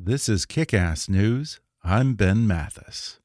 This is Kick-Ass News. I'm Ben Mathis.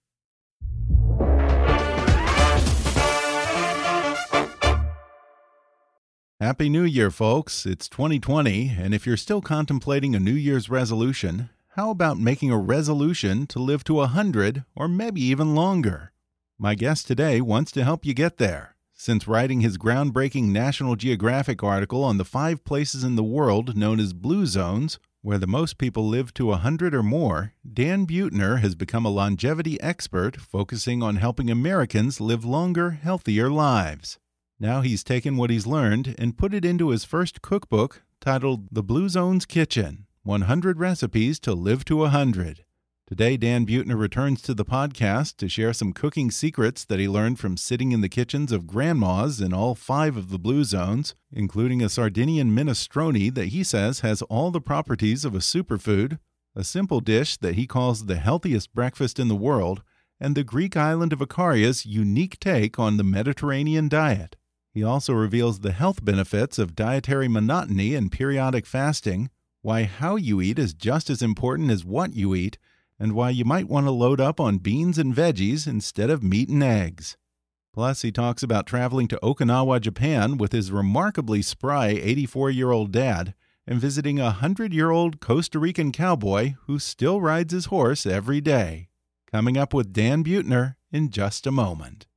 Happy New Year, folks. It's 2020, and if you're still contemplating a New Year's resolution, how about making a resolution to live to 100 or maybe even longer? My guest today wants to help you get there. Since writing his groundbreaking National Geographic article on the five places in the world known as blue zones, where the most people live to 100 or more, Dan Buettner has become a longevity expert focusing on helping Americans live longer, healthier lives. Now he's taken what he's learned and put it into his first cookbook titled The Blue Zones Kitchen 100 Recipes to Live to 100. Today, Dan Buettner returns to the podcast to share some cooking secrets that he learned from sitting in the kitchens of grandmas in all five of the blue zones, including a Sardinian minestrone that he says has all the properties of a superfood, a simple dish that he calls the healthiest breakfast in the world, and the Greek island of Ikaria's unique take on the Mediterranean diet. He also reveals the health benefits of dietary monotony and periodic fasting, why how you eat is just as important as what you eat, and why you might want to load up on beans and veggies instead of meat and eggs. Plus, he talks about traveling to Okinawa, Japan with his remarkably spry 84 year old dad and visiting a 100 year old Costa Rican cowboy who still rides his horse every day. Coming up with Dan Buettner in just a moment.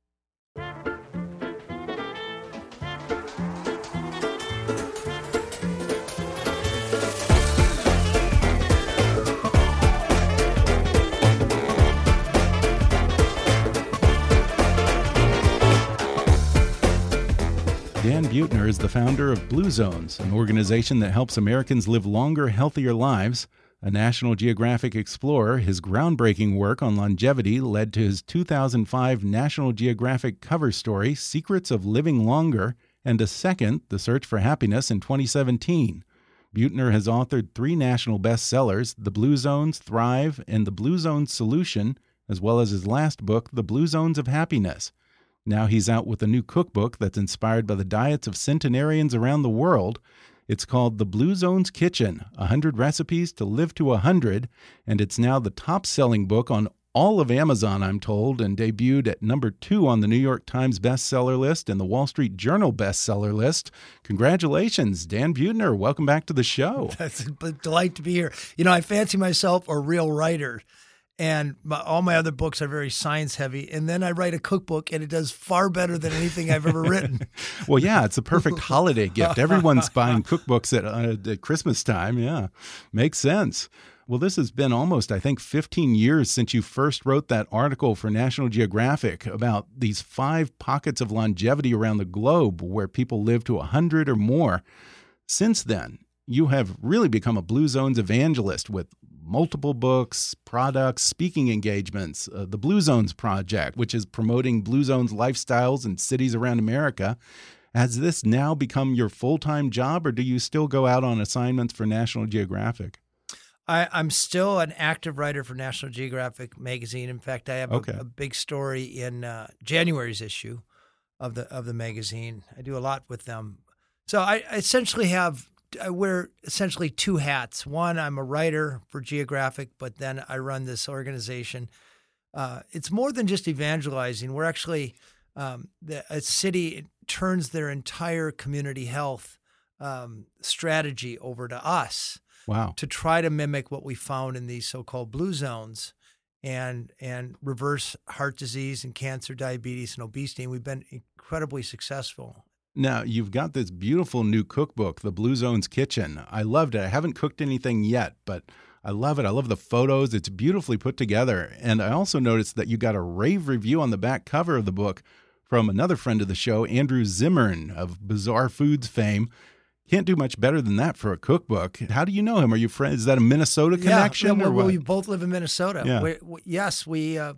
Dan Buettner is the founder of Blue Zones, an organization that helps Americans live longer, healthier lives. A National Geographic explorer, his groundbreaking work on longevity led to his 2005 National Geographic cover story, Secrets of Living Longer, and a second, The Search for Happiness, in 2017. Buettner has authored three national bestsellers The Blue Zones, Thrive, and The Blue Zones Solution, as well as his last book, The Blue Zones of Happiness. Now he's out with a new cookbook that's inspired by the diets of centenarians around the world. It's called The Blue Zones Kitchen 100 Recipes to Live to 100, and it's now the top selling book on all of Amazon, I'm told, and debuted at number two on the New York Times bestseller list and the Wall Street Journal bestseller list. Congratulations, Dan Buettner. Welcome back to the show. That's a delight to be here. You know, I fancy myself a real writer and my, all my other books are very science heavy. And then I write a cookbook, and it does far better than anything I've ever written. well, yeah, it's a perfect holiday gift. Everyone's buying cookbooks at, uh, at Christmas time. Yeah, makes sense. Well, this has been almost, I think, 15 years since you first wrote that article for National Geographic about these five pockets of longevity around the globe where people live to 100 or more. Since then, you have really become a Blue Zones evangelist with multiple books, products, speaking engagements, uh, the Blue Zones Project, which is promoting Blue Zones lifestyles in cities around America. Has this now become your full time job, or do you still go out on assignments for National Geographic? I, am still an active writer for National Geographic magazine. In fact, I have okay. a, a, big story in uh, January's issue of the of the magazine. I do a lot with them. So I essentially have I wear essentially two hats. One, I'm a writer for Geographic, but then I run this organization. Uh, it's more than just evangelizing. We're actually um, the, a city turns their entire community health um, strategy over to us Wow. to try to mimic what we found in these so-called blue zones and and reverse heart disease and cancer, diabetes, and obesity. And we've been incredibly successful. Now, you've got this beautiful new cookbook, The Blue Zones Kitchen. I loved it. I haven't cooked anything yet, but I love it. I love the photos. It's beautifully put together. And I also noticed that you got a rave review on the back cover of the book from another friend of the show, Andrew Zimmern of Bizarre Foods fame. Can't do much better than that for a cookbook. How do you know him? Are you friends? Is that a Minnesota connection yeah, or what? we both live in Minnesota. Yeah. We, yes, we uh,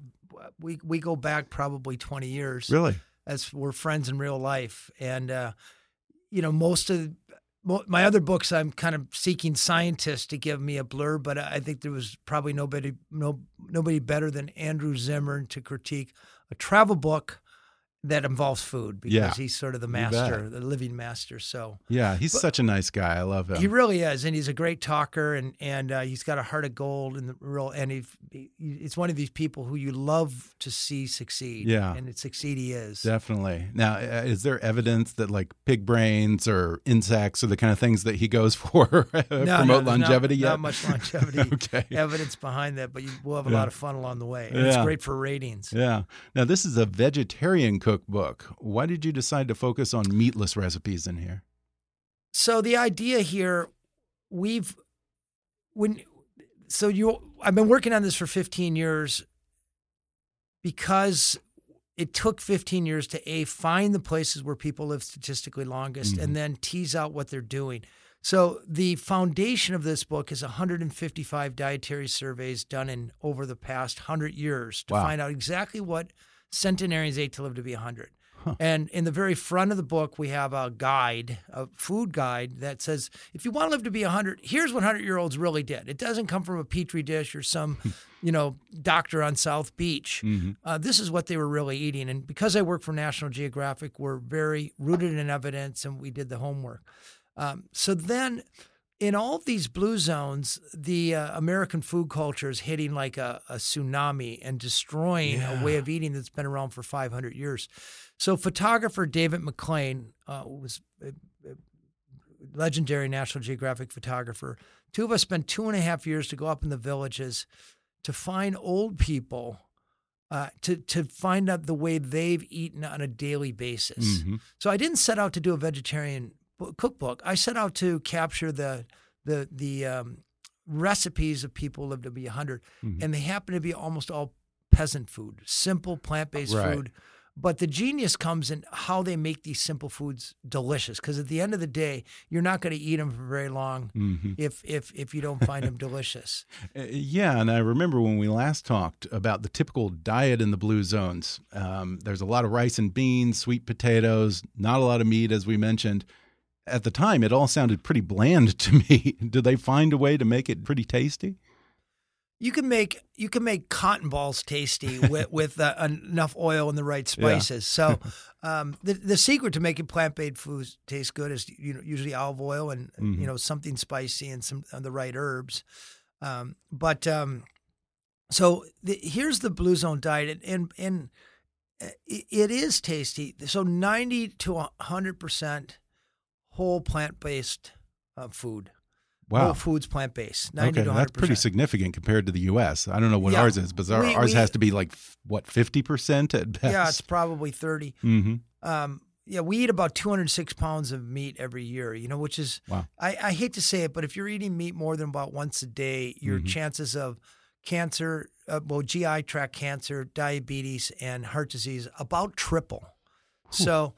we we go back probably twenty years. Really? As we're friends in real life. And uh, you know, most of my other books, I'm kind of seeking scientists to give me a blurb, but I think there was probably nobody no nobody better than Andrew Zimmern to critique a travel book that involves food because Yeah. he's sort of the master, the living master. So Yeah, he's such a nice guy. I love him. he really is, and he's a great talker, and and uh, he's got a heart of gold, and the real, and he, he, it's one of these people who you love to see succeed. Yeah. and it succeed he is. Definitely. Now, uh, is there evidence that like pig brains or insects are the kind of things that he goes for No, promote no, there's not- longevity not, much longevity Okay. evidence behind that, but you will have a Yeah. lot of fun along the way. And it's great for ratings. Yeah. Now, this is a vegetarian cookbook. Why did you decide to focus on meatless recipes in here? So the idea here, we've when so you I've been working on this for 15 years because it took 15 years to a find the places where people live statistically longest Mhm. and then tease out what they're doing. So the foundation of this book is 155 dietary surveys done in over the past 100 years to Wow. find out exactly what centenarians ate to live to be 100. Huh. And in the very front of the book, we have a guide, a food guide that says, if you want to live to be 100, here's what 100 year olds really did. It doesn't come from a petri dish or some, you know, doctor on South Beach. Mhm. Uh, this is what they were really eating. And because I work for National Geographic, we're very rooted in evidence and we did the homework. Um, so then, in all of these blue zones, the uh, American food culture is hitting like a, a tsunami and destroying a way of eating that's been around for 500 years. So, photographer David McLain uh, was a, a legendary National Geographic photographer. Two of us spent two and a half years to go up in the villages to find old people. Uh, to to find out the way they've eaten on a daily basis. Mhm. So I didn't set out to do a vegetarian cookbook. I set out to capture the the the um, recipes of people who live to be 100, Mhm. and they happen to be almost all peasant food, simple plant based Right. food. But the genius comes in how they make these simple foods delicious. Because at the end of the day, you're not going to eat them for very long Mhm. if if if you don't find them delicious. Uh, Yeah, and I remember when we last talked about the typical diet in the blue zones. Um, there's a lot of rice and beans, sweet potatoes, not a lot of meat, as we mentioned. At the time, it all sounded pretty bland to me. Did they find a way to make it pretty tasty? You can make you can make cotton balls tasty with with uh, enough oil and the right spices. So, um, the the secret to making plant based foods taste good is you know usually olive oil and Mhm. you know something spicy and some uh, the right herbs. Um, but um, so the, here's the blue zone diet, and and, and uh, it, it is tasty. So ninety to hundred percent whole plant based uh, food. Wow. Whole foods plant based. Okay, that's pretty significant compared to the U.S. I don't know what Yeah. ours is, but our, We- ours we- has to be like what fifty percent at best. Yeah, it's probably 30. hmm Um, yeah, we eat about 206 pounds of meat every year, you know, which is, Wow. I, I hate to say it, but if you're eating meat more than about once a day, your Mhm. chances of cancer, uh, well, GI tract cancer, diabetes, and heart disease about triple. So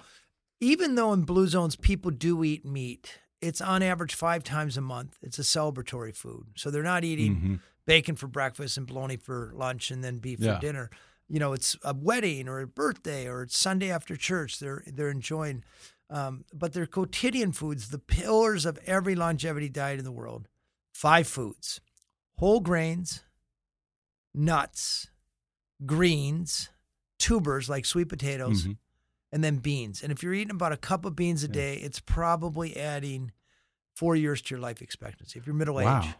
even though in blue zones people do eat meat, it's on average five times a month. It's a celebratory food. So they're not eating Mhm. bacon for breakfast and bologna for lunch and then beef Yeah. for dinner. You know, it's a wedding or a birthday or it's Sunday after church. They're they're enjoying, um, but they're quotidian foods, the pillars of every longevity diet in the world. Five foods: whole grains, nuts, greens, tubers like sweet potatoes, Mhm. And then beans. And if you're eating about a cup of beans a day, it's probably adding four years to your life expectancy. If you're middle age. Wow.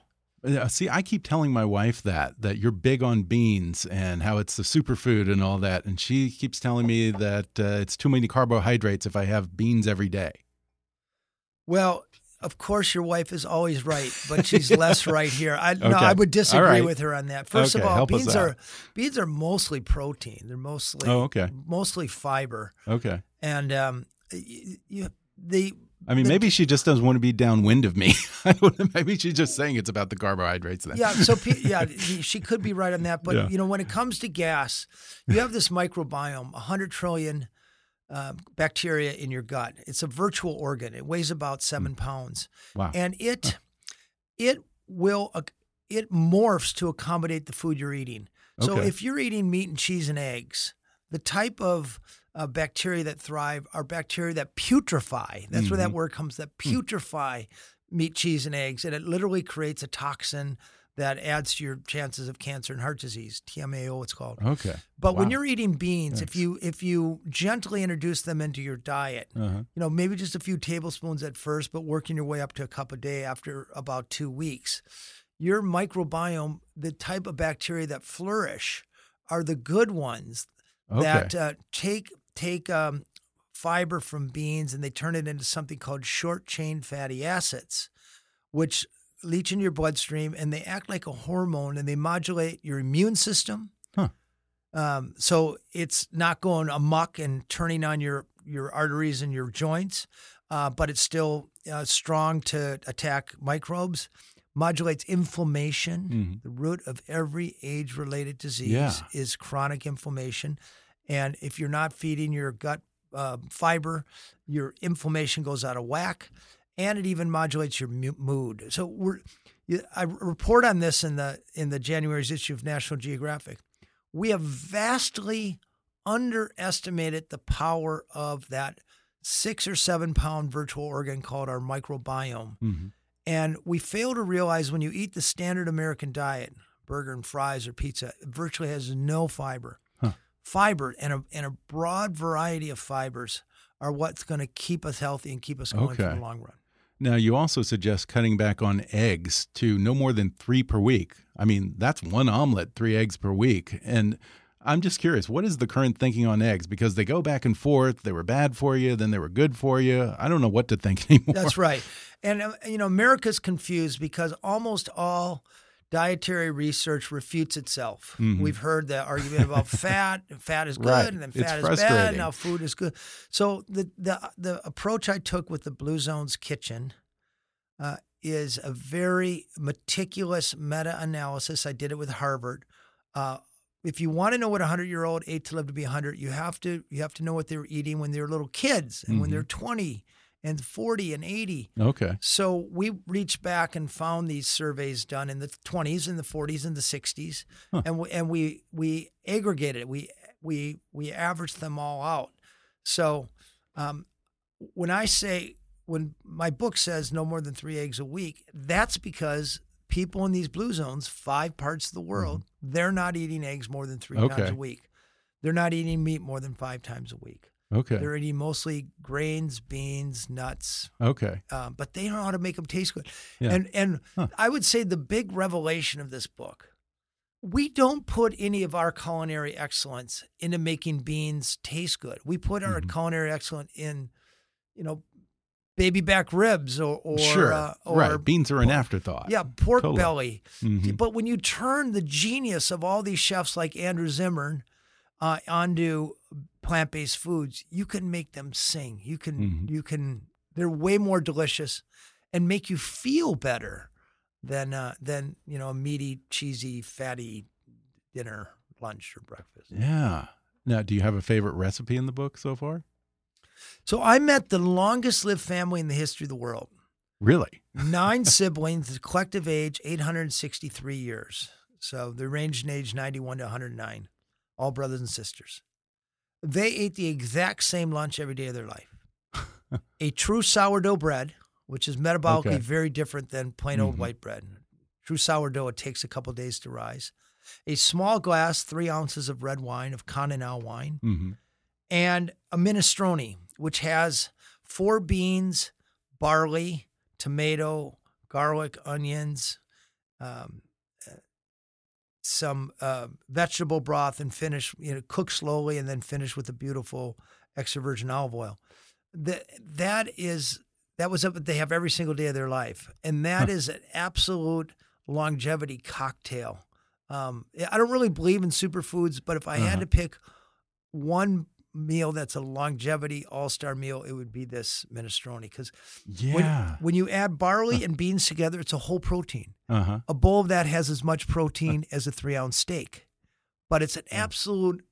Yeah, see, I keep telling my wife that that you're big on beans and how it's the superfood and all that, and she keeps telling me that uh, it's too many carbohydrates if I have beans every day. Well, of course, your wife is always right, but she's less right here. I no, I would disagree right. with her on that. First Okay, of all, beans are beans are mostly protein. They're mostly Oh, okay. mostly fiber, Okay. and um, you, you the I mean, The- maybe she just doesn't want to be downwind of me. Maybe she's just saying it's about the carbohydrates. Then. yeah. So yeah, she could be right on that. But Yeah. you know, when it comes to gas, you have this microbiome, hundred trillion. Uh, bacteria in your gut. It's a virtual organ. It weighs about seven pounds. Wow. and it it will ac- it morphs to accommodate the food you're eating. So Okay. if you're eating meat and cheese and eggs, the type of uh, bacteria that thrive are bacteria that putrefy. That's where that word comes. That putrefy meat, cheese, and eggs, and it literally creates a toxin that adds to your chances of cancer and heart disease. TMAO, it's called. Okay. But when you're eating beans, if you if you gently introduce them into your diet, Uh-huh. you know, maybe just a few tablespoons at first, but working your way up to a cup a day after about two weeks, your microbiome, the type of bacteria that flourish, are the good ones Okay. that uh, take take um, fiber from beans and they turn it into something called short chain fatty acids, which leach into your bloodstream and they act like a hormone and they modulate your immune system. Huh. Um, so it's not going amok and turning on your your arteries and your joints, uh, but it's still uh, strong to attack microbes. Modulates inflammation. Mhm. The root of every age-related disease Yeah. is chronic inflammation, and if you're not feeding your gut uh, fiber, your inflammation goes out of whack, and it even modulates your mood. So we're I report on this in the in the January's issue of National Geographic. We have vastly underestimated the power of that six or seven pound virtual organ called our microbiome. Mhm. And we fail to realize when you eat the standard American diet, burger and fries or pizza, it virtually has no fiber. Huh. Fiber and a, and a broad variety of fibers are what's going to keep us healthy and keep us going for the long run. Now, you also suggest cutting back on eggs to no more than three per week. I mean, that's one omelet, three eggs per week. And I'm just curious, what is the current thinking on eggs? Because they go back and forth. They were bad for you, then they were good for you. I don't know what to think anymore. That's right. And, uh, you know, America's confused because almost all dietary research refutes itself. We've heard the argument about fat, and fat is good, Mm-hmm. Right. and then It's fat is bad, now food is good. So the, the, the approach I took with the Blue Zones Kitchen uh, is a very meticulous meta analysis. I did it with Harvard. Uh, if you want to know what a hundred year old ate to live to be hundred, you have to you have to know what they were eating when they were little kids and when Mm-hmm. they're twenty and forty and eighty. Okay. So we reached back and found these surveys done in the 20s and the 40s and the 60s, and we, and we we aggregated it. We we we averaged them all out. So um, when I say when my book says no more than three eggs a week, that's because people in these blue zones, five parts of the world, they're not eating eggs more than three times a week. They're not eating meat more than five times a week. Okay. They're eating mostly grains, beans, nuts, Okay. um, but they don't know how to make them taste good. Yeah. And and Huh. I would say the big revelation of this book, we don't put any of our culinary excellence into making beans taste good. We put Mm-hmm. our culinary excellence in, you know, baby back ribs or or sure. uh, or right. Beans are an afterthought. yeah, pork Totally. belly. Mhm. But when you turn the genius of all these chefs like Andrew Zimmern uh, onto plant-based foods, you can make them sing. You can Mhm. you can they're way more delicious and make you feel better than uh, than you know a meaty, cheesy, fatty dinner, lunch, or breakfast. Yeah. Now, do you have a favorite recipe in the book so far? So I met the longest lived family in the history of the world. Really? Nine siblings, the collective age 863 years. So they ranged in age 91 to 109, all brothers and sisters. They ate the exact same lunch every day of their life. a true sourdough bread, which is metabolically Okay. very different than plain old Mhm. white bread. True sourdough, it takes a couple days to rise. A small glass, three ounces of red wine, of Continental wine hmm and a minestrone, which has four beans, barley, tomato, garlic, onions, um, some uh, vegetable broth, and finish, you know, cook slowly and then finish with a beautiful extra virgin olive oil. That that is That was what they have every single day of their life, and that is an absolute longevity cocktail. Um, I don't really believe in superfoods, but if I Uh-huh. had to pick one meal that's a longevity all star meal, it would be this minestrone because when, Yeah. when you add barley and beans together, it's a whole protein. Uh huh. A bowl of that has as much protein as a three ounce steak, but it's an absolute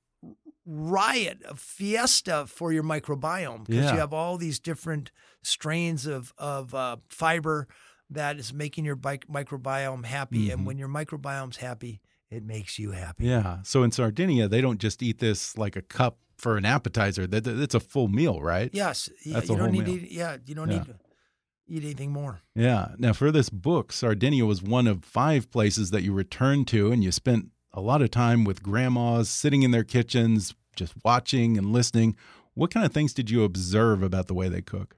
riot, a fiesta for your microbiome because Yeah. you have all these different strains of of uh, fiber that is making your microbiome happy, and Mhm. when your microbiome's happy, it makes you happy. Yeah. So in Sardinia, they don't just eat this like a cup for an appetizer. That it's a full meal, right? Yes, That's you a don't whole need meal. to. eat- Yeah, you don't Yeah. need to eat anything more. Yeah. Now, for this book, Sardinia was one of five places that you returned to, and you spent a lot of time with grandmas sitting in their kitchens, just watching and listening. What kind of things did you observe about the way they cook?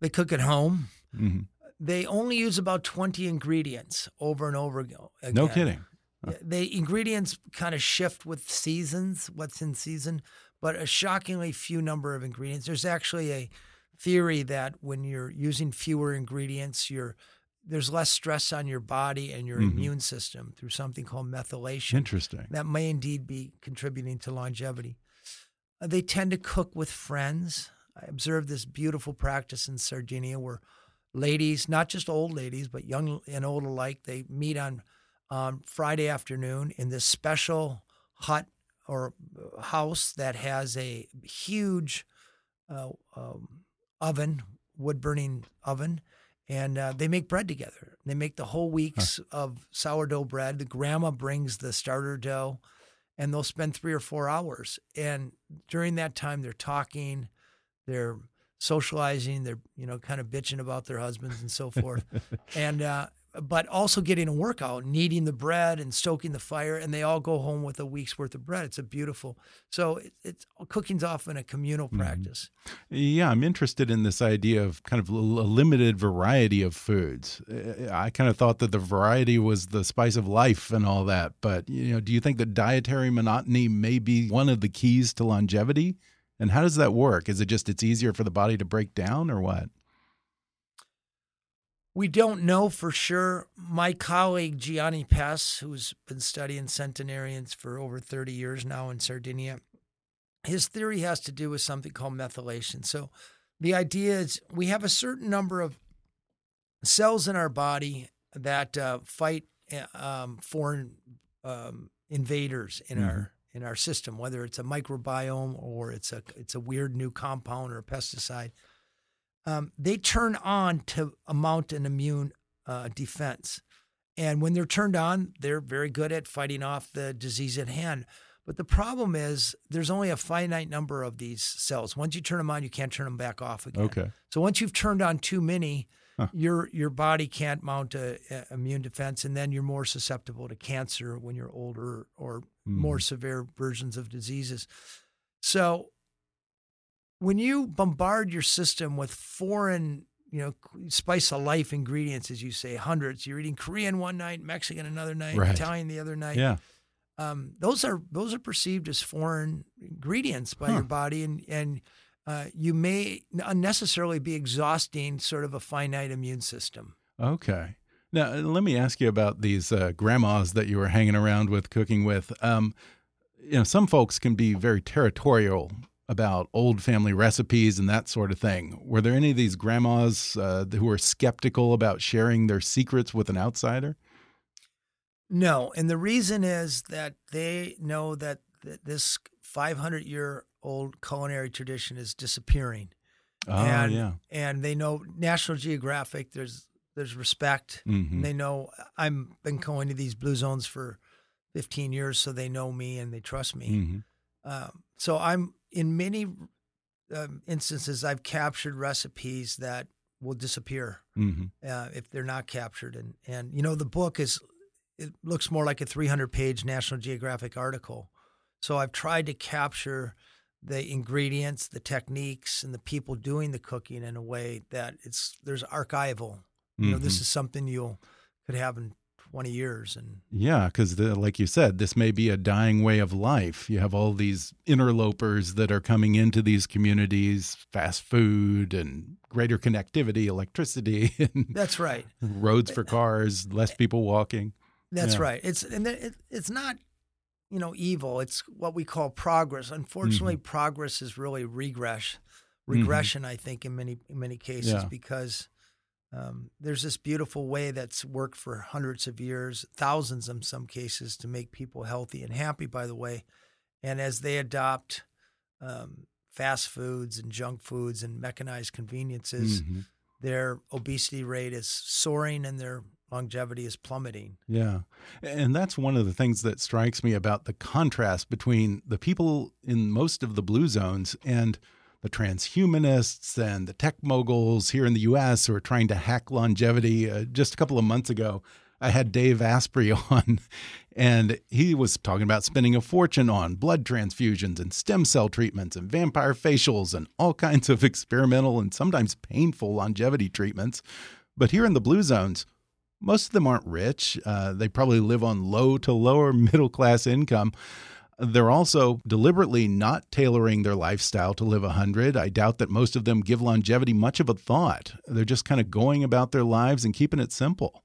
They cook at home. hmm They only use about twenty ingredients over and over again. No kidding. Yeah, The ingredients kind of shift with seasons, what's in season, but a shockingly few number of ingredients. There's actually a theory that when you're using fewer ingredients, you're there's less stress on your body and your Mhm. immune system through something called methylation. Interesting. That may indeed be contributing to longevity. Uh, They tend to cook with friends. I observed this beautiful practice in Sardinia where ladies, not just old ladies, but young and old alike, they meet on um, Friday afternoon in this special hut or house that has a huge uh, um, oven, wood burning oven, and uh, they make bread together. They make the whole weeks of sourdough bread. The grandma brings the starter dough, and they'll spend three or four hours. And during that time, they're talking, they're socializing, they're you know kind of bitching about their husbands and so forth, and uh, but also getting a workout, kneading the bread and stoking the fire, and they all go home with a week's worth of bread. It's a beautiful. So it, it's cooking's often a communal practice. Yeah, I'm interested in this idea of kind of a limited variety of foods. Uh, I kind of thought that the variety was the spice of life and all that. But you know, do you think that dietary monotony may be one of the keys to longevity? And how does that work? Is it just it's easier for the body to break down, or what? We don't know for sure. My colleague Gianni Pes, who's been studying centenarians for over 30 years now in Sardinia, his theory has to do with something called methylation. So the idea is we have a certain number of cells in our body that uh, fight uh, um, foreign um, invaders in Mhm. our in our system, whether it's a microbiome or it's a it's a weird new compound or a pesticide um, they turn on to mount an immune uh, defense. And when they're turned on, they're very good at fighting off the disease at hand. But the problem is there's only a finite number of these cells. Once you turn them on, you can't turn them back off again. Okay. So once you've turned on too many, Huh. your your body can't mount a, a immune defense, and then you're more susceptible to cancer when you're older or more severe versions of diseases. So when you bombard your system with foreign, you know, spice of life ingredients, as you say, hundreds, you're eating Korean one night, Mexican another night, Right. Italian the other night. Yeah. Um, those are those are perceived as foreign ingredients by Huh. your body, and and uh, you may unnecessarily be exhausting sort of a finite immune system. Okay. Now, uh, let me ask you about these uh, grandmas that you were hanging around with, cooking with. Um, you know, some folks can be very territorial about old family recipes and that sort of thing. Were there any of these grandmas uh, who were skeptical about sharing their secrets with an outsider? No, and the reason is that they know that th- this 500 year old culinary tradition is disappearing. Oh, and, yeah. And they know National Geographic. There's there's respect. Mhm. They know I'm been going to these blue zones for 15 years, so they know me and they trust me. Mhm. Um, so I'm in many um, instances I've captured recipes that will disappear Mhm. uh, if they're not captured. And and you know the book is it looks more like a 300 page National Geographic article. So I've tried to capture the ingredients, the techniques, and the people doing the cooking in a way that it's there's archival. You know, this Mhm. is something you'll could have in 20 years. And yeah, because like you said, this may be a dying way of life. You have all these interlopers that are coming into these communities, fast food and greater connectivity, electricity. And That's right. Roads for cars, less people walking. That's Yeah. right. It's and it, it's not you know evil. It's what we call progress. Unfortunately, Mm-hmm. progress is really regress, regression. I think in many in many cases Yeah. because um, there's this beautiful way that's worked for hundreds of years, thousands in some cases, to make people healthy and happy. By the way, and as they adopt um, fast foods and junk foods and mechanized conveniences, Mhm. their obesity rate is soaring and their longevity is plummeting. Yeah. And that's one of the things that strikes me about the contrast between the people in most of the blue zones and the transhumanists and the tech moguls here in the US who are trying to hack longevity. Uh, just a couple of months ago, I had Dave Asprey on, and he was talking about spending a fortune on blood transfusions and stem cell treatments and vampire facials and all kinds of experimental and sometimes painful longevity treatments. But here in the blue zones, most of them aren't rich. Uh, they probably live on low to lower middle class income. They're also deliberately not tailoring their lifestyle to live 100. I doubt that most of them give longevity much of a thought. They're just kind of going about their lives and keeping it simple.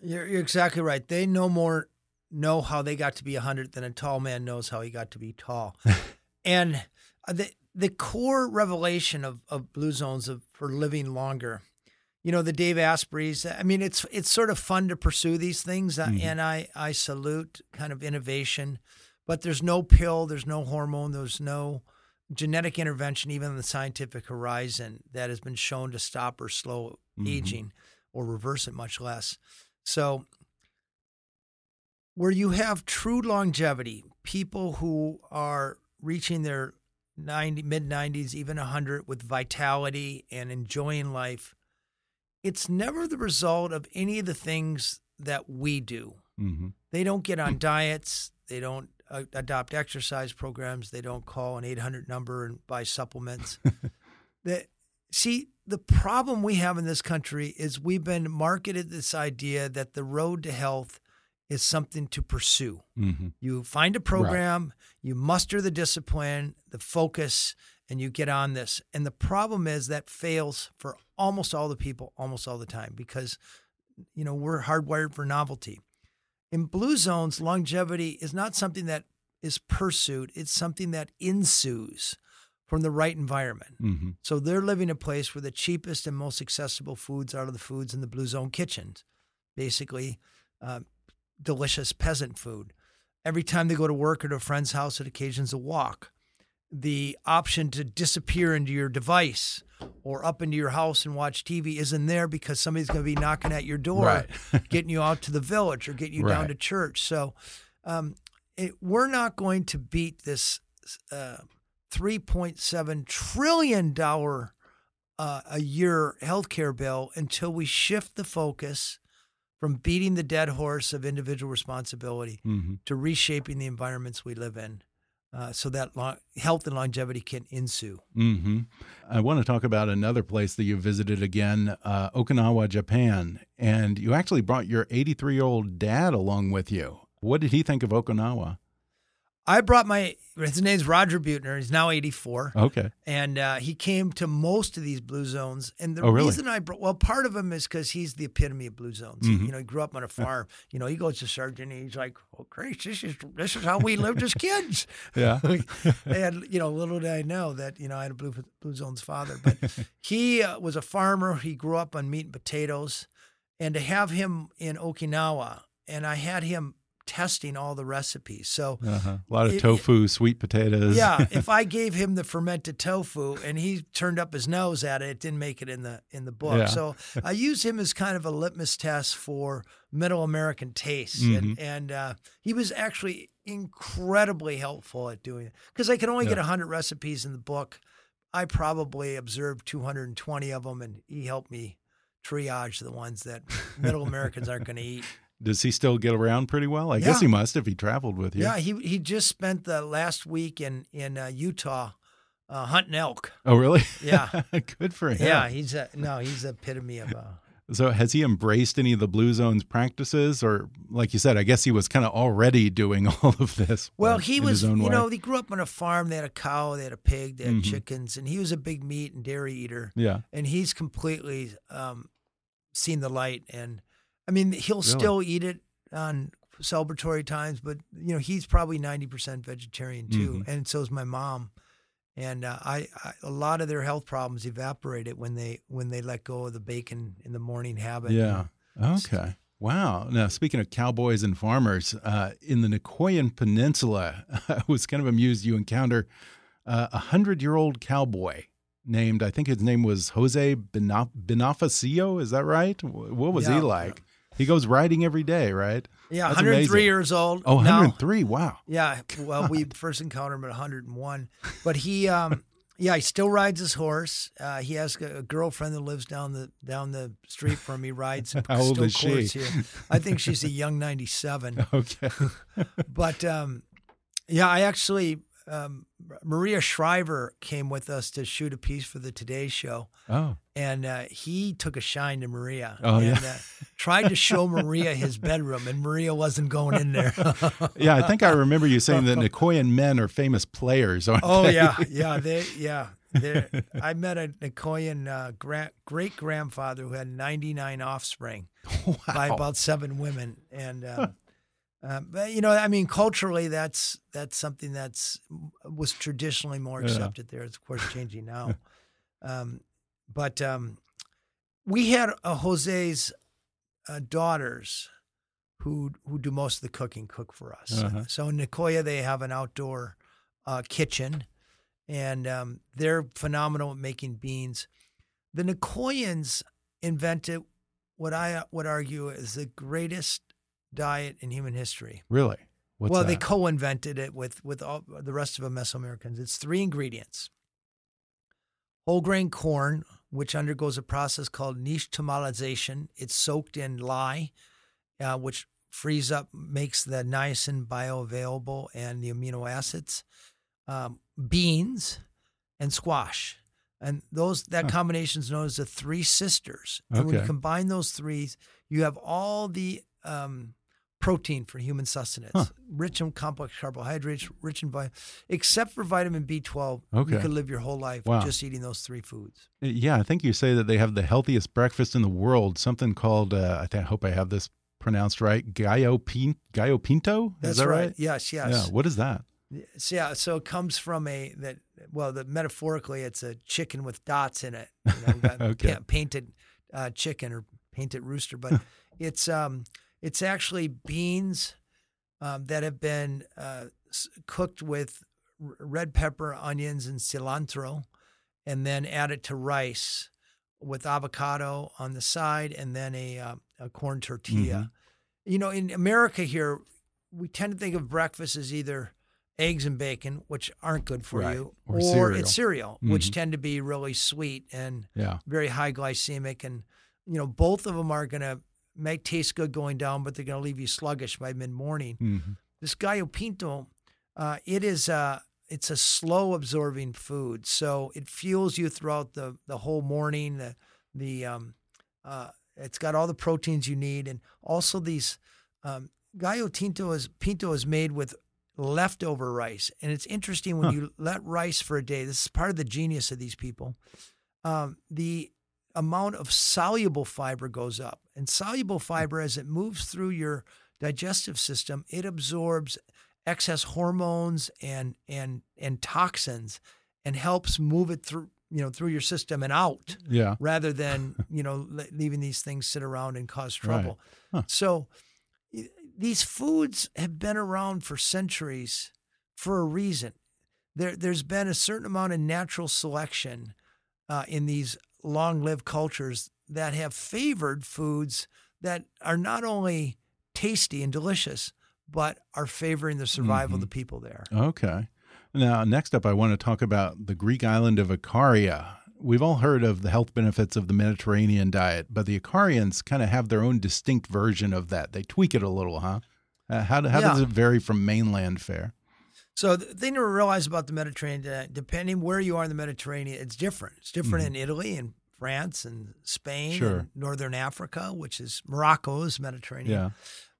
You're, you're exactly right. They no more know how they got to be 100 than a tall man knows how he got to be tall. and the the core revelation of, of blue zones of for living longer, you know, the Dave Aspreys. I mean, it's it's sort of fun to pursue these things, uh, Mhm. and I I salute kind of innovation. But there's no pill, there's no hormone, there's no genetic intervention, even on the scientific horizon, that has been shown to stop or slow Mhm. aging or reverse it, much less. So, where you have true longevity, people who are reaching their 90, mid 90s, even 100 with vitality and enjoying life, it's never the result of any of the things that we do. hmm They don't get on diets. They don't uh, adopt exercise programs. They don't call an 800 number and buy supplements. the, see, the problem we have in this country is we've been marketed this idea that the road to health is something to pursue. hmm You find a program, you muster the discipline, the focus, and you get on this. And the problem is that fails for almost all the people almost all the time because you know, we're hardwired for novelty. In blue zones, longevity is not something that is pursued, it's something that ensues from the right environment. hmm So they're living in a place where the cheapest and most accessible foods are the foods in the blue zone kitchens, basically uh, delicious peasant food. Every time they go to work or to a friend's house, it occasions a walk. The option to disappear into your device or up into your house and watch TV isn't there because somebody's going to be knocking at your door, Right. getting you out to the village or getting you down to church. So um, it, we're not going to beat this uh, $3.7 trillion uh, a year healthcare bill until we shift the focus from beating the dead horse of individual responsibility hmm to reshaping the environments we live in uh, so that health and longevity can ensue. hmm I want to talk about another place that you visited again, uh, Okinawa, Japan. And you actually brought your 83 year old dad along with you. What did he think of Okinawa? I brought my, his name's Roger Buettner. He's now 84. Okay. and uh, he came to most of these blue zones. And the Oh, really? reason I brought, well, part of him is because he's the epitome of blue zones. Mhm. You know, he grew up on a farm. you know, he goes to Sargent and he's like, "Oh, Grace, this is this is how we lived as kids." Yeah. and you know, little did I know that you know I had a blue blue zones father, but he uh, was a farmer. He grew up on meat and potatoes, and to have him in Okinawa, and I had him testing all the recipes. So Uh-huh. A lot of It- tofu, sweet potatoes. yeah, if I gave him the fermented tofu and he turned up his nose at it, it didn't make it in the in the book. Yeah. So I use him as kind of a litmus test for middle American tastes, Mm-hmm. and and uh, he was actually incredibly helpful at doing it because I could only get Yeah. hundred recipes in the book. I probably observed 220 of them, and he helped me triage the ones that middle Americans aren't going to eat. Does he still get around pretty well? I guess he must if he traveled with you. Yeah, he he just spent the last week in in uh, Utah uh, hunting elk. Oh, really? Yeah. Good for him. Yeah, he's a no, he's the epitome of a So has he embraced any of the Blue Zones practices, or like you said, I guess he was kind of already doing all of this. Well, he was, you way? know, he grew up on a farm. They had a cow, they had a pig, they had Mhm. chickens, and he was a big meat and dairy eater. yeah, And he's completely um, seen the light. And I mean, he'll Really? still eat it on celebratory times, but you know, he's probably ninety percent vegetarian too, Mhm. and so is my mom. And uh, I, I, a lot of their health problems evaporated when they when they let go of the bacon in the morning habit. yeah. Okay. Wow. Now, speaking of cowboys and farmers, uh, in the Nicoyan Peninsula, I was kind of amused you encounter uh, a hundred-year-old cowboy named, I think his name was Jose Benof- Is that right? What was he like? He goes riding every day, right? yeah, That's 103 amazing. years old. Oh, now. 103. Wow. Yeah, well, we first encountered him at 101, but he, um, yeah, he still rides his horse. Uh, he has a, a girlfriend that lives down the down the street from him. He rides. and How old is she? Here. I think she's a young 97. Okay. But um, yeah, I actually um, Maria Shriver came with us to shoot a piece for the Today Show, Oh, and uh, he took a shine to Maria. Oh, and, yeah. uh, tried to show Maria his bedroom, and Maria wasn't going in there. yeah. I think I remember you saying that Nicoyan men are famous players, aren't Oh they? yeah, yeah, they yeah. I met a Nicoyan uh, gra- great grandfather who had 99 offspring by about seven women, and um, uh, but you know, I mean, culturally, that's that's something that's was traditionally more Yeah. accepted there. It's of course changing now, um, but um, we had a Jose's uh, daughters who who do most of the cooking cook for us. Uh-huh. So in Nicoya, they have an outdoor uh, kitchen, and um, they're phenomenal at making beans. The Nicoyans invented what I would argue is the greatest diet in human history. Really? What's well, they co-invented it with with all the rest of the Mesoamericans. It's three ingredients: whole grain corn, which undergoes a process called niche nixtamalization. It's soaked in lye, uh, which frees up, makes the niacin bioavailable and the amino acids. Um, beans and squash, and those that Huh. combination is known as the three sisters. And when you combine those three, you have all the um, protein for human sustenance, Huh. rich in complex carbohydrates, rich in vitamin, except for vitamin B12. Okay. You could live your whole life Wow. just eating those three foods. Yeah, I think you say that they have the healthiest breakfast in the world. Something called, uh, I, think, I hope I have this pronounced right, gallo, pin, gallo pinto? That's Is that right? Yes, yes. Yeah. What is that? So, yeah, so it comes from a that well, the metaphorically, it's a chicken with dots in it. You know, Okay. painted uh, chicken or painted rooster, but it's um it's actually beans um, that have been uh, cooked with red pepper, onions, and cilantro, and then added to rice with avocado on the side, and then a uh, a corn tortilla. You know, in America here, we tend to think of breakfast as either eggs and bacon, which aren't good for Right. you, Or it's cereal, which Mhm. tend to be really sweet and Yeah. very high glycemic. And, you know, both of them are going to make taste good going down, but they're going to leave you sluggish by mid morning. Mhm. This gallo pinto, uh, it is a, it's a slow absorbing food. So it fuels you throughout the, the whole morning. The, the, um, uh, it's got all the proteins you need. And also these, um, gallo tinto is, pinto is made with leftover rice. And it's interesting when Huh. you let rice for a day, this is part of the genius of these people. Um, the amount of soluble fiber goes up. And soluble fiber, as it moves through your digestive system, it absorbs excess hormones and and and toxins and helps move it through you know through your system and out Yeah. rather than you know leaving these things sit around and cause Right. trouble. Huh. So these foods have been around for centuries for a reason. There, there's been a certain amount of natural selection uh, in these long-lived cultures that have favored foods that are not only tasty and delicious, but are favoring the survival of the people there. Okay. Now, next up, I want to talk about the Greek island of Ikaria. We've all heard of the health benefits of the Mediterranean diet, but the Ikarians kind of have their own distinct version of that. They tweak it a little, huh? Uh, how how does it vary from mainland fare? So the thing to realize about the Mediterranean, depending where you are in the Mediterranean, it's different. It's different in Italy and France and Spain Sure. and Northern Africa, which is Morocco's Mediterranean.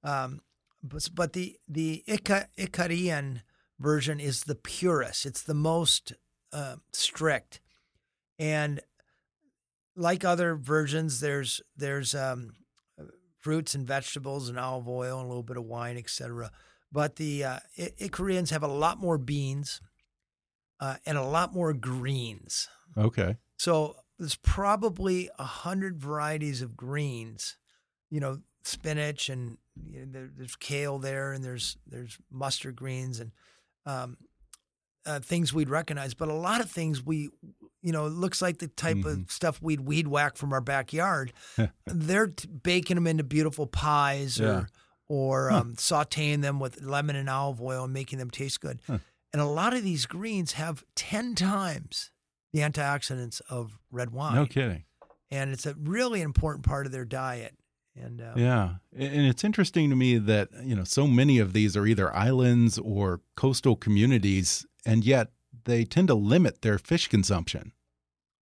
Yeah. Um, but, but the the Ica, Ikarian version is the purest. It's the most uh, strict, and like other versions, there's there's um, fruits and vegetables and olive oil and a little bit of wine, etc. But the uh, I- Ikarians have a lot more beans uh, and a lot more greens. Okay. So there's probably a hundred varieties of greens. You know, spinach and you know, there, there's kale there, and there's there's mustard greens and um, uh, things we'd recognize. But a lot of things we, you know, it looks like the type Mhm. of stuff we'd weed whack from our backyard. They're t- baking them into beautiful pies Yeah. or or Huh. um, sautéing them with lemon and olive oil and making them taste good. Huh. And a lot of these greens have ten times the antioxidants of red wine. No kidding. And it's a really important part of their diet. And uh, Yeah. And it's interesting to me that, you know, so many of these are either islands or coastal communities, and yet they tend to limit their fish consumption.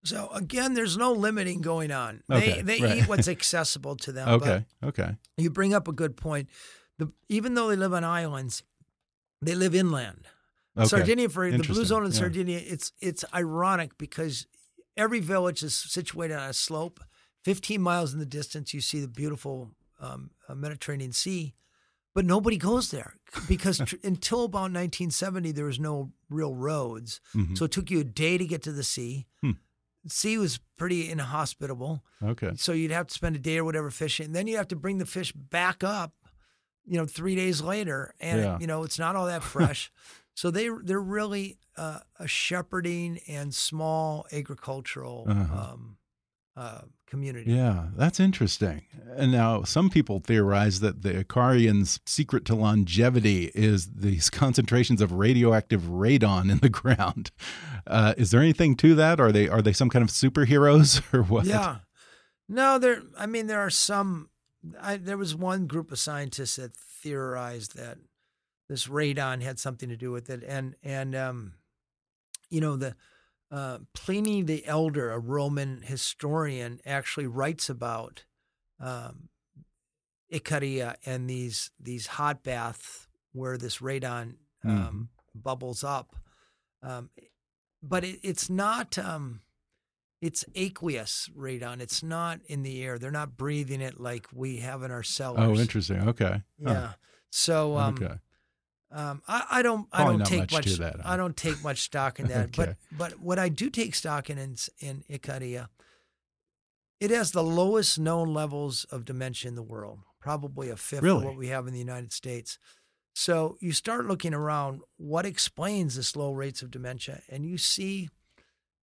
so again, there's no limiting going on. Okay, they they right. eat what's accessible to them. Okay. Okay. You bring up a good point. The, even though they live on islands, they live inland. Okay. Sardinia for the Blue Zone in yeah. Sardinia, it's it's ironic because every village is situated on a slope. Fifteen miles in the distance, you see the beautiful um, uh, Mediterranean Sea, but nobody goes there because tr- until about 1970, there was no real roads. Mhm. So it took you a day to get to the sea. Hmm. Sea was pretty inhospitable. Okay. So you'd have to spend a day or whatever fishing. And then you have to bring the fish back up, you know, three days later, and Yeah. you know it's not all that fresh. so they they're really uh, a shepherding and small agricultural Uh-huh. um, uh, community. Yeah, that's interesting. And now some people theorize that the Ikarians' secret to longevity is these concentrations of radioactive radon in the ground. Uh, is there anything to that? Are they are they some kind of superheroes or what? Yeah. No, there. I mean, there are some. I, there was one group of scientists that theorized that this radon had something to do with it, and and um, you know the uh, Pliny the Elder, a Roman historian, actually writes about um, Ikaria and these these hot baths where this radon um, bubbles up. Um, but it, it's not. Um, it's aqueous radon. It's not in the air. They're not breathing it like we have in our cellars. Oh, interesting. Okay. Huh. Yeah. So um, okay. Um, I, I don't I don't take much much, that, huh? I don't take much stock in that. Okay. But but what I do take stock in in, in Ikaria, it has the lowest known levels of dementia in the world, probably a fifth Really? of what we have in the United States. So you start looking around, what explains this low rates of dementia, and you see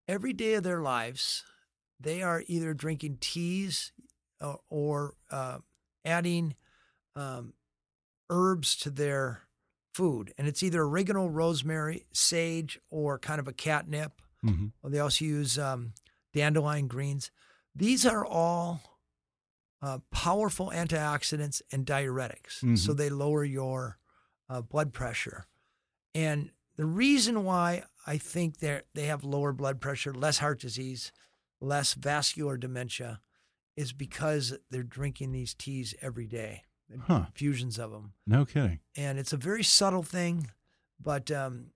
every day of their lives, they are either drinking teas or, or uh, adding um, herbs to their food. And it's either oregano, rosemary, sage, or kind of a catnip. hmm Or they also use um, dandelion greens. These are all uh, powerful antioxidants and diuretics. So Mhm. they lower your uh, blood pressure. And the reason why I think they they have lower blood pressure, less heart disease, less vascular dementia, is because they're drinking these teas every day, Huh. infusions of them No kidding. and it's a very subtle thing, but um,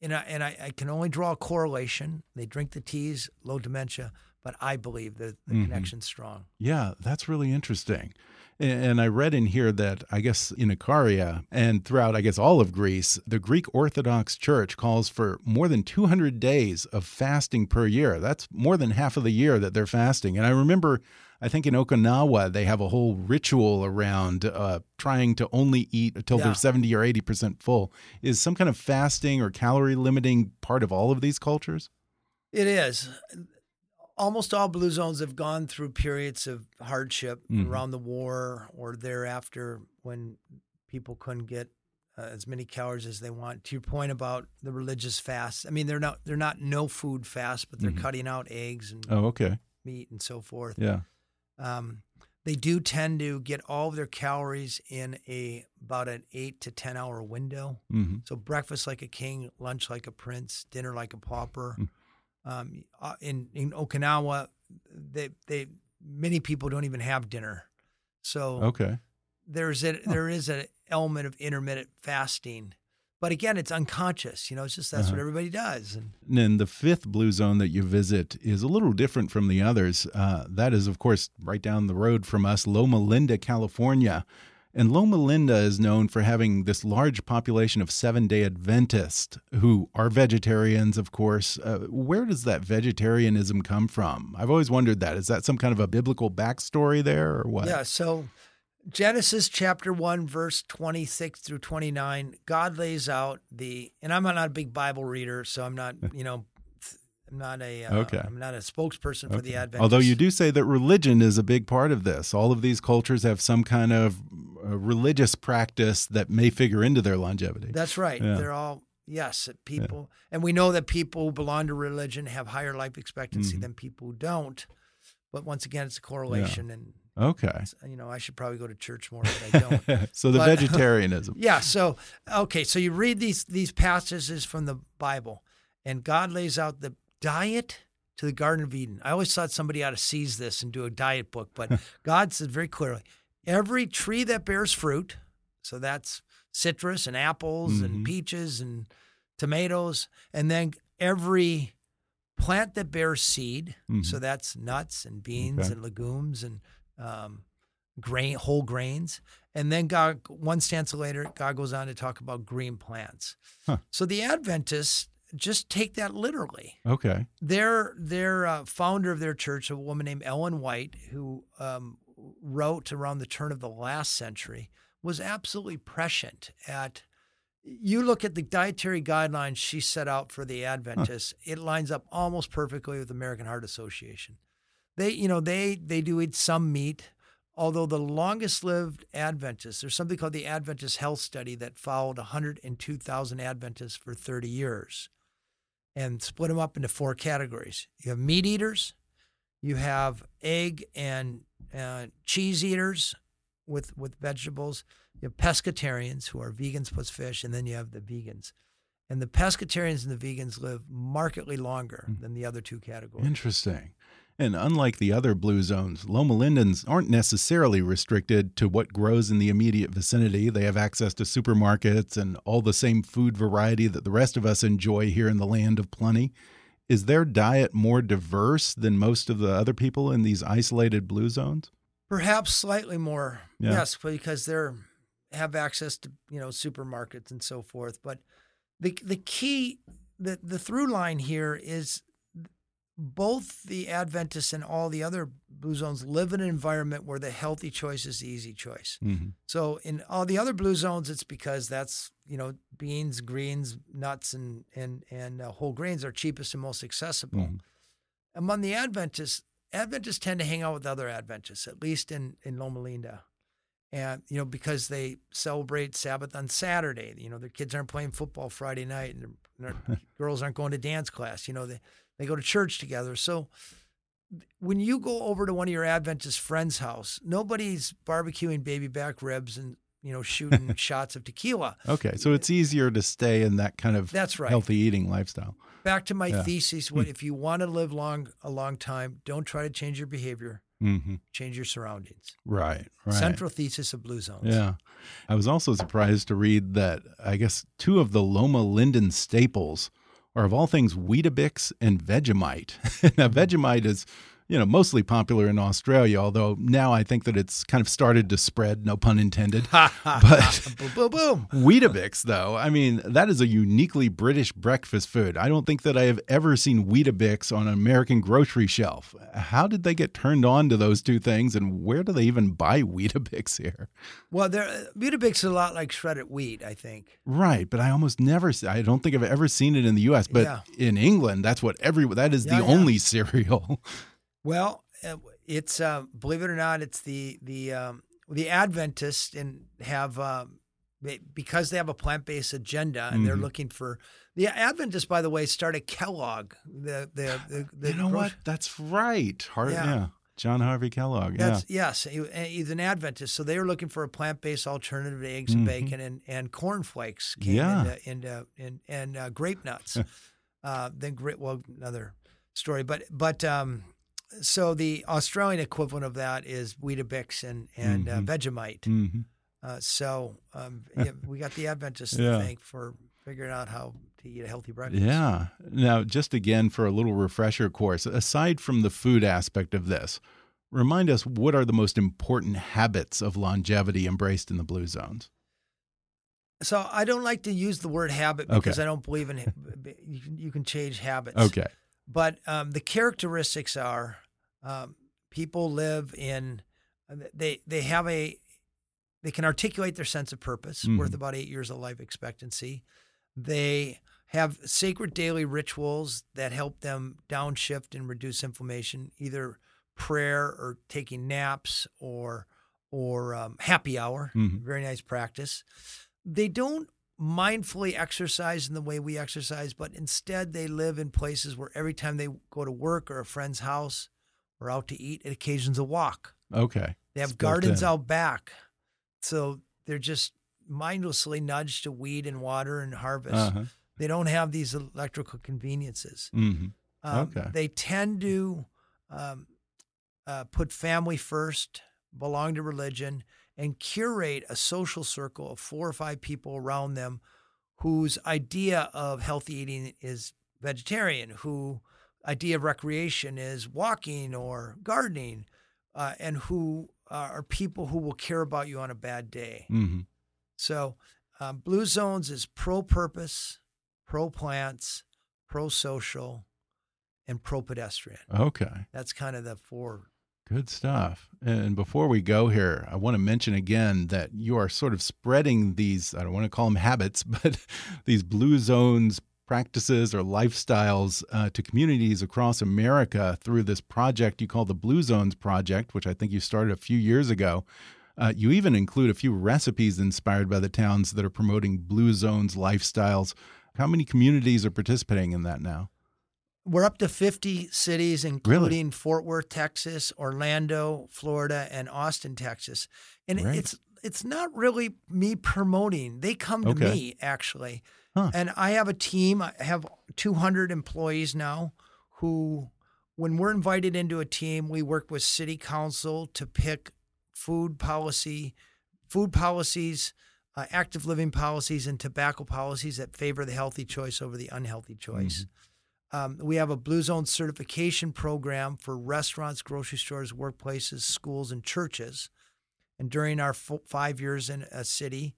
and I and I, I can only draw a correlation. They drink the teas, low dementia, but I believe that the Mhm. connection's strong. Yeah, that's really interesting. And I read in here that I guess in Ikaria and throughout, I guess, all of Greece, the Greek Orthodox Church calls for more than 200 days of fasting per year. That's more than half of the year that they're fasting. And I remember, I think in Okinawa, they have a whole ritual around uh, trying to only eat until Yeah. they're 70 or 80% full. Is some kind of fasting or calorie limiting part of all of these cultures? It is. Almost all blue zones have gone through periods of hardship Mhm. around the war or thereafter when people couldn't get uh, as many calories as they want. To your point about the religious fast, I mean they're not they're not no food fast, but they're Mhm. cutting out eggs and Oh, okay. meat and so forth. Yeah. Um, they do tend to get all of their calories in a about an eight to ten hour window. hmm So breakfast like a king, lunch like a prince, dinner like a pauper. Mm. Um, uh, in in Okinawa, they they many people don't even have dinner, so Okay. there's a there is an element of intermittent fasting, but again, it's unconscious. You know, it's just that's Uh-huh. what everybody does. And And then the fifth blue zone that you visit is a little different from the others. Uh, that is, of course, right down the road from us, Loma Linda, California. And Loma Linda is known for having this large population of seven day Adventists who are vegetarians, of course. Uh, where does that vegetarianism come from? I've always wondered that. Is that some kind of a biblical backstory there or what? Yeah, so Genesis chapter 1, verse 26 through 29, God lays out the, and I'm not a big Bible reader, so I'm not, you know, I'm not a, uh, Okay. I'm not a spokesperson for the Okay. Adventists. Although you do say that religion is a big part of this. All of these cultures have some kind of uh, religious practice that may figure into their longevity. That's right. Yeah. They're all, yes, people, and we know that people who belong to religion have higher life expectancy Mhm. than people who don't. But once again, it's a correlation, and okay. you know, I should probably go to church more, but I don't. so the But- vegetarianism. Yeah. So okay. So you read these these passages from the Bible, and God lays out the diet to the Garden of Eden. I always thought somebody ought to seize this and do a diet book, but God says very clearly, every tree that bears fruit, so that's citrus and apples Mhm. and peaches and tomatoes, and then every plant that bears seed, so Mhm. that's nuts and beans Okay. and legumes and um, grain, whole grains. And then God, one stanza later, God goes on to talk about green plants. Huh. So the Adventists just take that literally. Okay. Their their uh, founder of their church, a woman named Ellen White, who um, wrote around the turn of the last century, was absolutely prescient at. You look at the dietary guidelines she set out for the Adventists; it lines up almost perfectly with the American Heart Association. They, you know, they they do eat some meat, although the longest lived Adventists, there's something called the Adventist Health Study that followed 102,000 Adventists for 30 years and split them up into four categories. You have meat eaters, you have egg and uh, cheese eaters with with vegetables. You have pescatarians who are vegans plus fish, and then you have the vegans. And the pescatarians and the vegans live markedly longer than the other two categories. Interesting. And unlike the other blue zones, Loma Lindens aren't necessarily restricted to what grows in the immediate vicinity. They have access to supermarkets and all the same food variety that the rest of us enjoy here in the land of plenty. Is their diet more diverse than most of the other people in these isolated blue zones? Perhaps slightly more, Yeah. yes, because they're have access to you know supermarkets and so forth. But the the key, the the through line here is both the Adventists and all the other blue zones live in an environment where the healthy choice is the easy choice. Mm-hmm. So in all the other blue zones, it's because that's you know beans, greens, nuts, and and and uh, whole grains are cheapest and most accessible. Mhm. Among the Adventists, Adventists tend to hang out with other Adventists, at least in in Loma Linda, and you know because they celebrate Sabbath on Saturday. You know their kids aren't playing football Friday night, and their girls aren't going to dance class. You know they they go to church together. So when you go over to one of your Adventist friends' house, nobody's barbecuing baby back ribs and you know shooting shots of tequila. Okay, so it's easier to stay in that kind of That's right. healthy eating lifestyle. Back to my Yeah. thesis: what if you want to live long a long time? Don't try to change your behavior. hmm Change your surroundings. Right, right. Central thesis of Blue Zones. Yeah. I was also surprised to read that I guess two of the Loma Linden staples are of all things Weetabix and Vegemite. now hmm. Vegemite is, you know, mostly popular in Australia, although now I think that it's kind of started to spread, no pun intended. but boom, boom, boom. Weetabix, though, I mean, that is a uniquely British breakfast food. I don't think that I have ever seen Weetabix on an American grocery shelf. How did they get turned on to those two things, and where do they even buy Weetabix here? Well, there, uh, Weetabix is a lot like shredded wheat, I think. Right, but I almost never, I don't think I've ever seen it in the U.S. But Yeah. in England, that's what every that is Yeah, the yeah. only cereal. Well, uh, it's uh, believe it or not, it's the the um, the Adventists and have um, they- because they have a plant based agenda and they're Mhm. looking for the Adventists. By the way, started Kellogg. The the, the, the you know grocery- what? That's right. Har- Yeah. yeah. John Harvey Kellogg. Yeah. Yes, he, he's an Adventist. So they were looking for a plant-based alternative to eggs and Mhm. bacon, and and cornflakes came Yeah. into into and and uh, grape nuts. uh, then grape well another story. But but um, so the Australian equivalent of that is Weetabix and and uh, Mhm. Vegemite. hmm Uh, so um, yeah, we got the Adventists Yeah. to thank for figuring out how to eat a healthy breakfast. Yeah. Now, just again for a little refresher course, aside from the food aspect of this, remind us what are the most important habits of longevity embraced in the blue zones? So I don't like to use the word habit Okay. because I don't believe in you can, you can change habits. Okay. But um, the characteristics are um, people live in they they have a they can articulate their sense of purpose, worth Mhm. about eight years of life expectancy. They have sacred daily rituals that help them downshift and reduce inflammation, either prayer or taking naps or or um, happy hour. Mhm. Very nice practice. They don't mindfully exercise in the way we exercise, but instead they live in places where every time they go to work or a friend's house or out to eat, it occasions a walk. Okay. They have It's gardens out back. So they're just mindlessly nudged to weed and water and harvest. Uh-huh. They don't have these electrical conveniences. hmm Um, Okay. They tend to um, uh, put family first, belong to religion, and curate a social circle of four or five people around them whose idea of healthy eating is vegetarian, who idea of recreation is walking or gardening, uh, and who uh, are people who will care about you on a bad day. hmm So, um, Blue Zones is pro purpose, pro plants, pro social, and pro pedestrian. Okay. That's kind of the four. Good stuff. And before we go here, I want to mention again that you are sort of spreading these, I don't want to call them habits, but these blue zones practices or lifestyles uh, to communities across America through this project you call the Blue Zones Project, which I think you started a few years ago. Uh, you even include a few recipes inspired by the towns that are promoting Blue Zones lifestyles. How many communities are participating in that now? We're up to 50 cities, including Fort Worth, Texas, Orlando, Florida, and Austin, Texas. And Great. it's it's not really me promoting. They come to Okay. me actually. Huh. And I have a team. I have 200 employees now who when we're invited into a team, we work with city council to pick food policy, food policies, uh, active living policies, and tobacco policies that favor the healthy choice over the unhealthy choice. Um, we have a Blue Zone certification program for restaurants, grocery stores, workplaces, schools, and churches. And during our fo- five years in a city,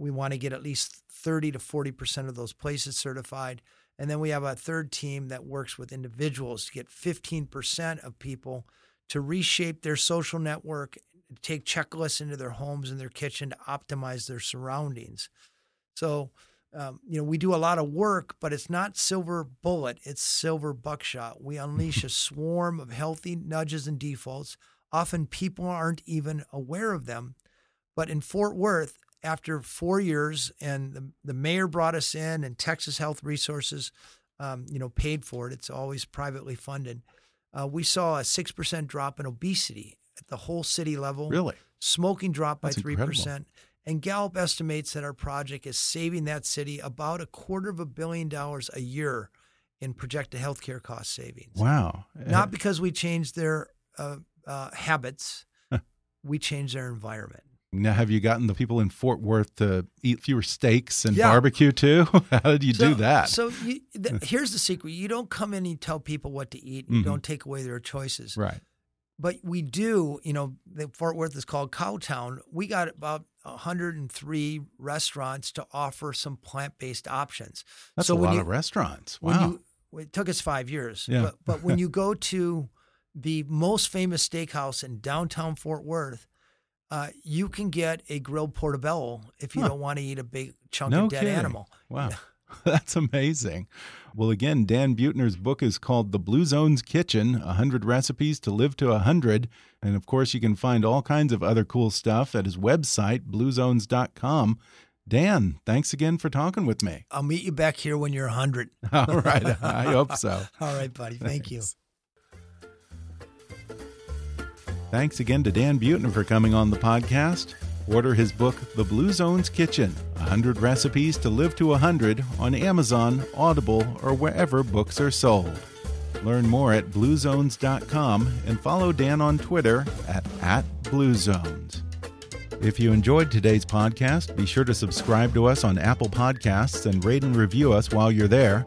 we want to get at least 30 to 40% of those places certified. And then we have a third team that works with individuals to get 15% of people to reshape their social network, take checklists into their homes and their kitchen to optimize their surroundings. So, um, you know, we do a lot of work, but it's not silver bullet, it's silver buckshot. We unleash a swarm of healthy nudges and defaults. Often people aren't even aware of them. But in Fort Worth, after four years, and the, the mayor brought us in, and Texas Health Resources, um, you know, paid for it. It's always privately funded. Uh, we saw a six percent drop in obesity at the whole city level. Really? Smoking dropped by three percent. And Gallup estimates that our project is saving that city about a quarter of a billion dollars a year in projected healthcare cost savings. Wow. Not because we changed their uh, uh, habits, we changed their environment. Now, have you gotten the people in Fort Worth to eat fewer steaks and Yeah. barbecue too? How did you do that? So you, th- here's the secret: you don't come in and you tell people what to eat. And You Mhm. don't take away their choices. right. But we do. You know, the Fort Worth is called Cowtown. We got about 103 restaurants to offer some plant-based options. That's so a lot you- of restaurants. Wow. you it took us five years. Yeah. But, but when you go to the most famous steakhouse in downtown Fort Worth, uh, you can get a grilled portobello if you Huh. don't want to eat a big chunk no of dead kidding. animal. Wow. That's amazing. Well, again, Dan Buettner's book is called The Blue Zones Kitchen 100 Recipes to Live to 100. And of course, you can find all kinds of other cool stuff at his website, bluezones.com. Dan, thanks again for talking with me. I'll meet you back here when you're 100. All right. I hope so. All right, buddy. Thank you. Thanks. Again to Dan Buettner for coming on the podcast. Order his book, The Blue Zones Kitchen 100 Recipes to Live to 100 on Amazon, Audible, or wherever books are sold. Learn more at bluezones.com and follow Dan on Twitter at, at bluezones. If you enjoyed today's podcast, be sure to subscribe to us on Apple Podcasts and rate and review us while you're there.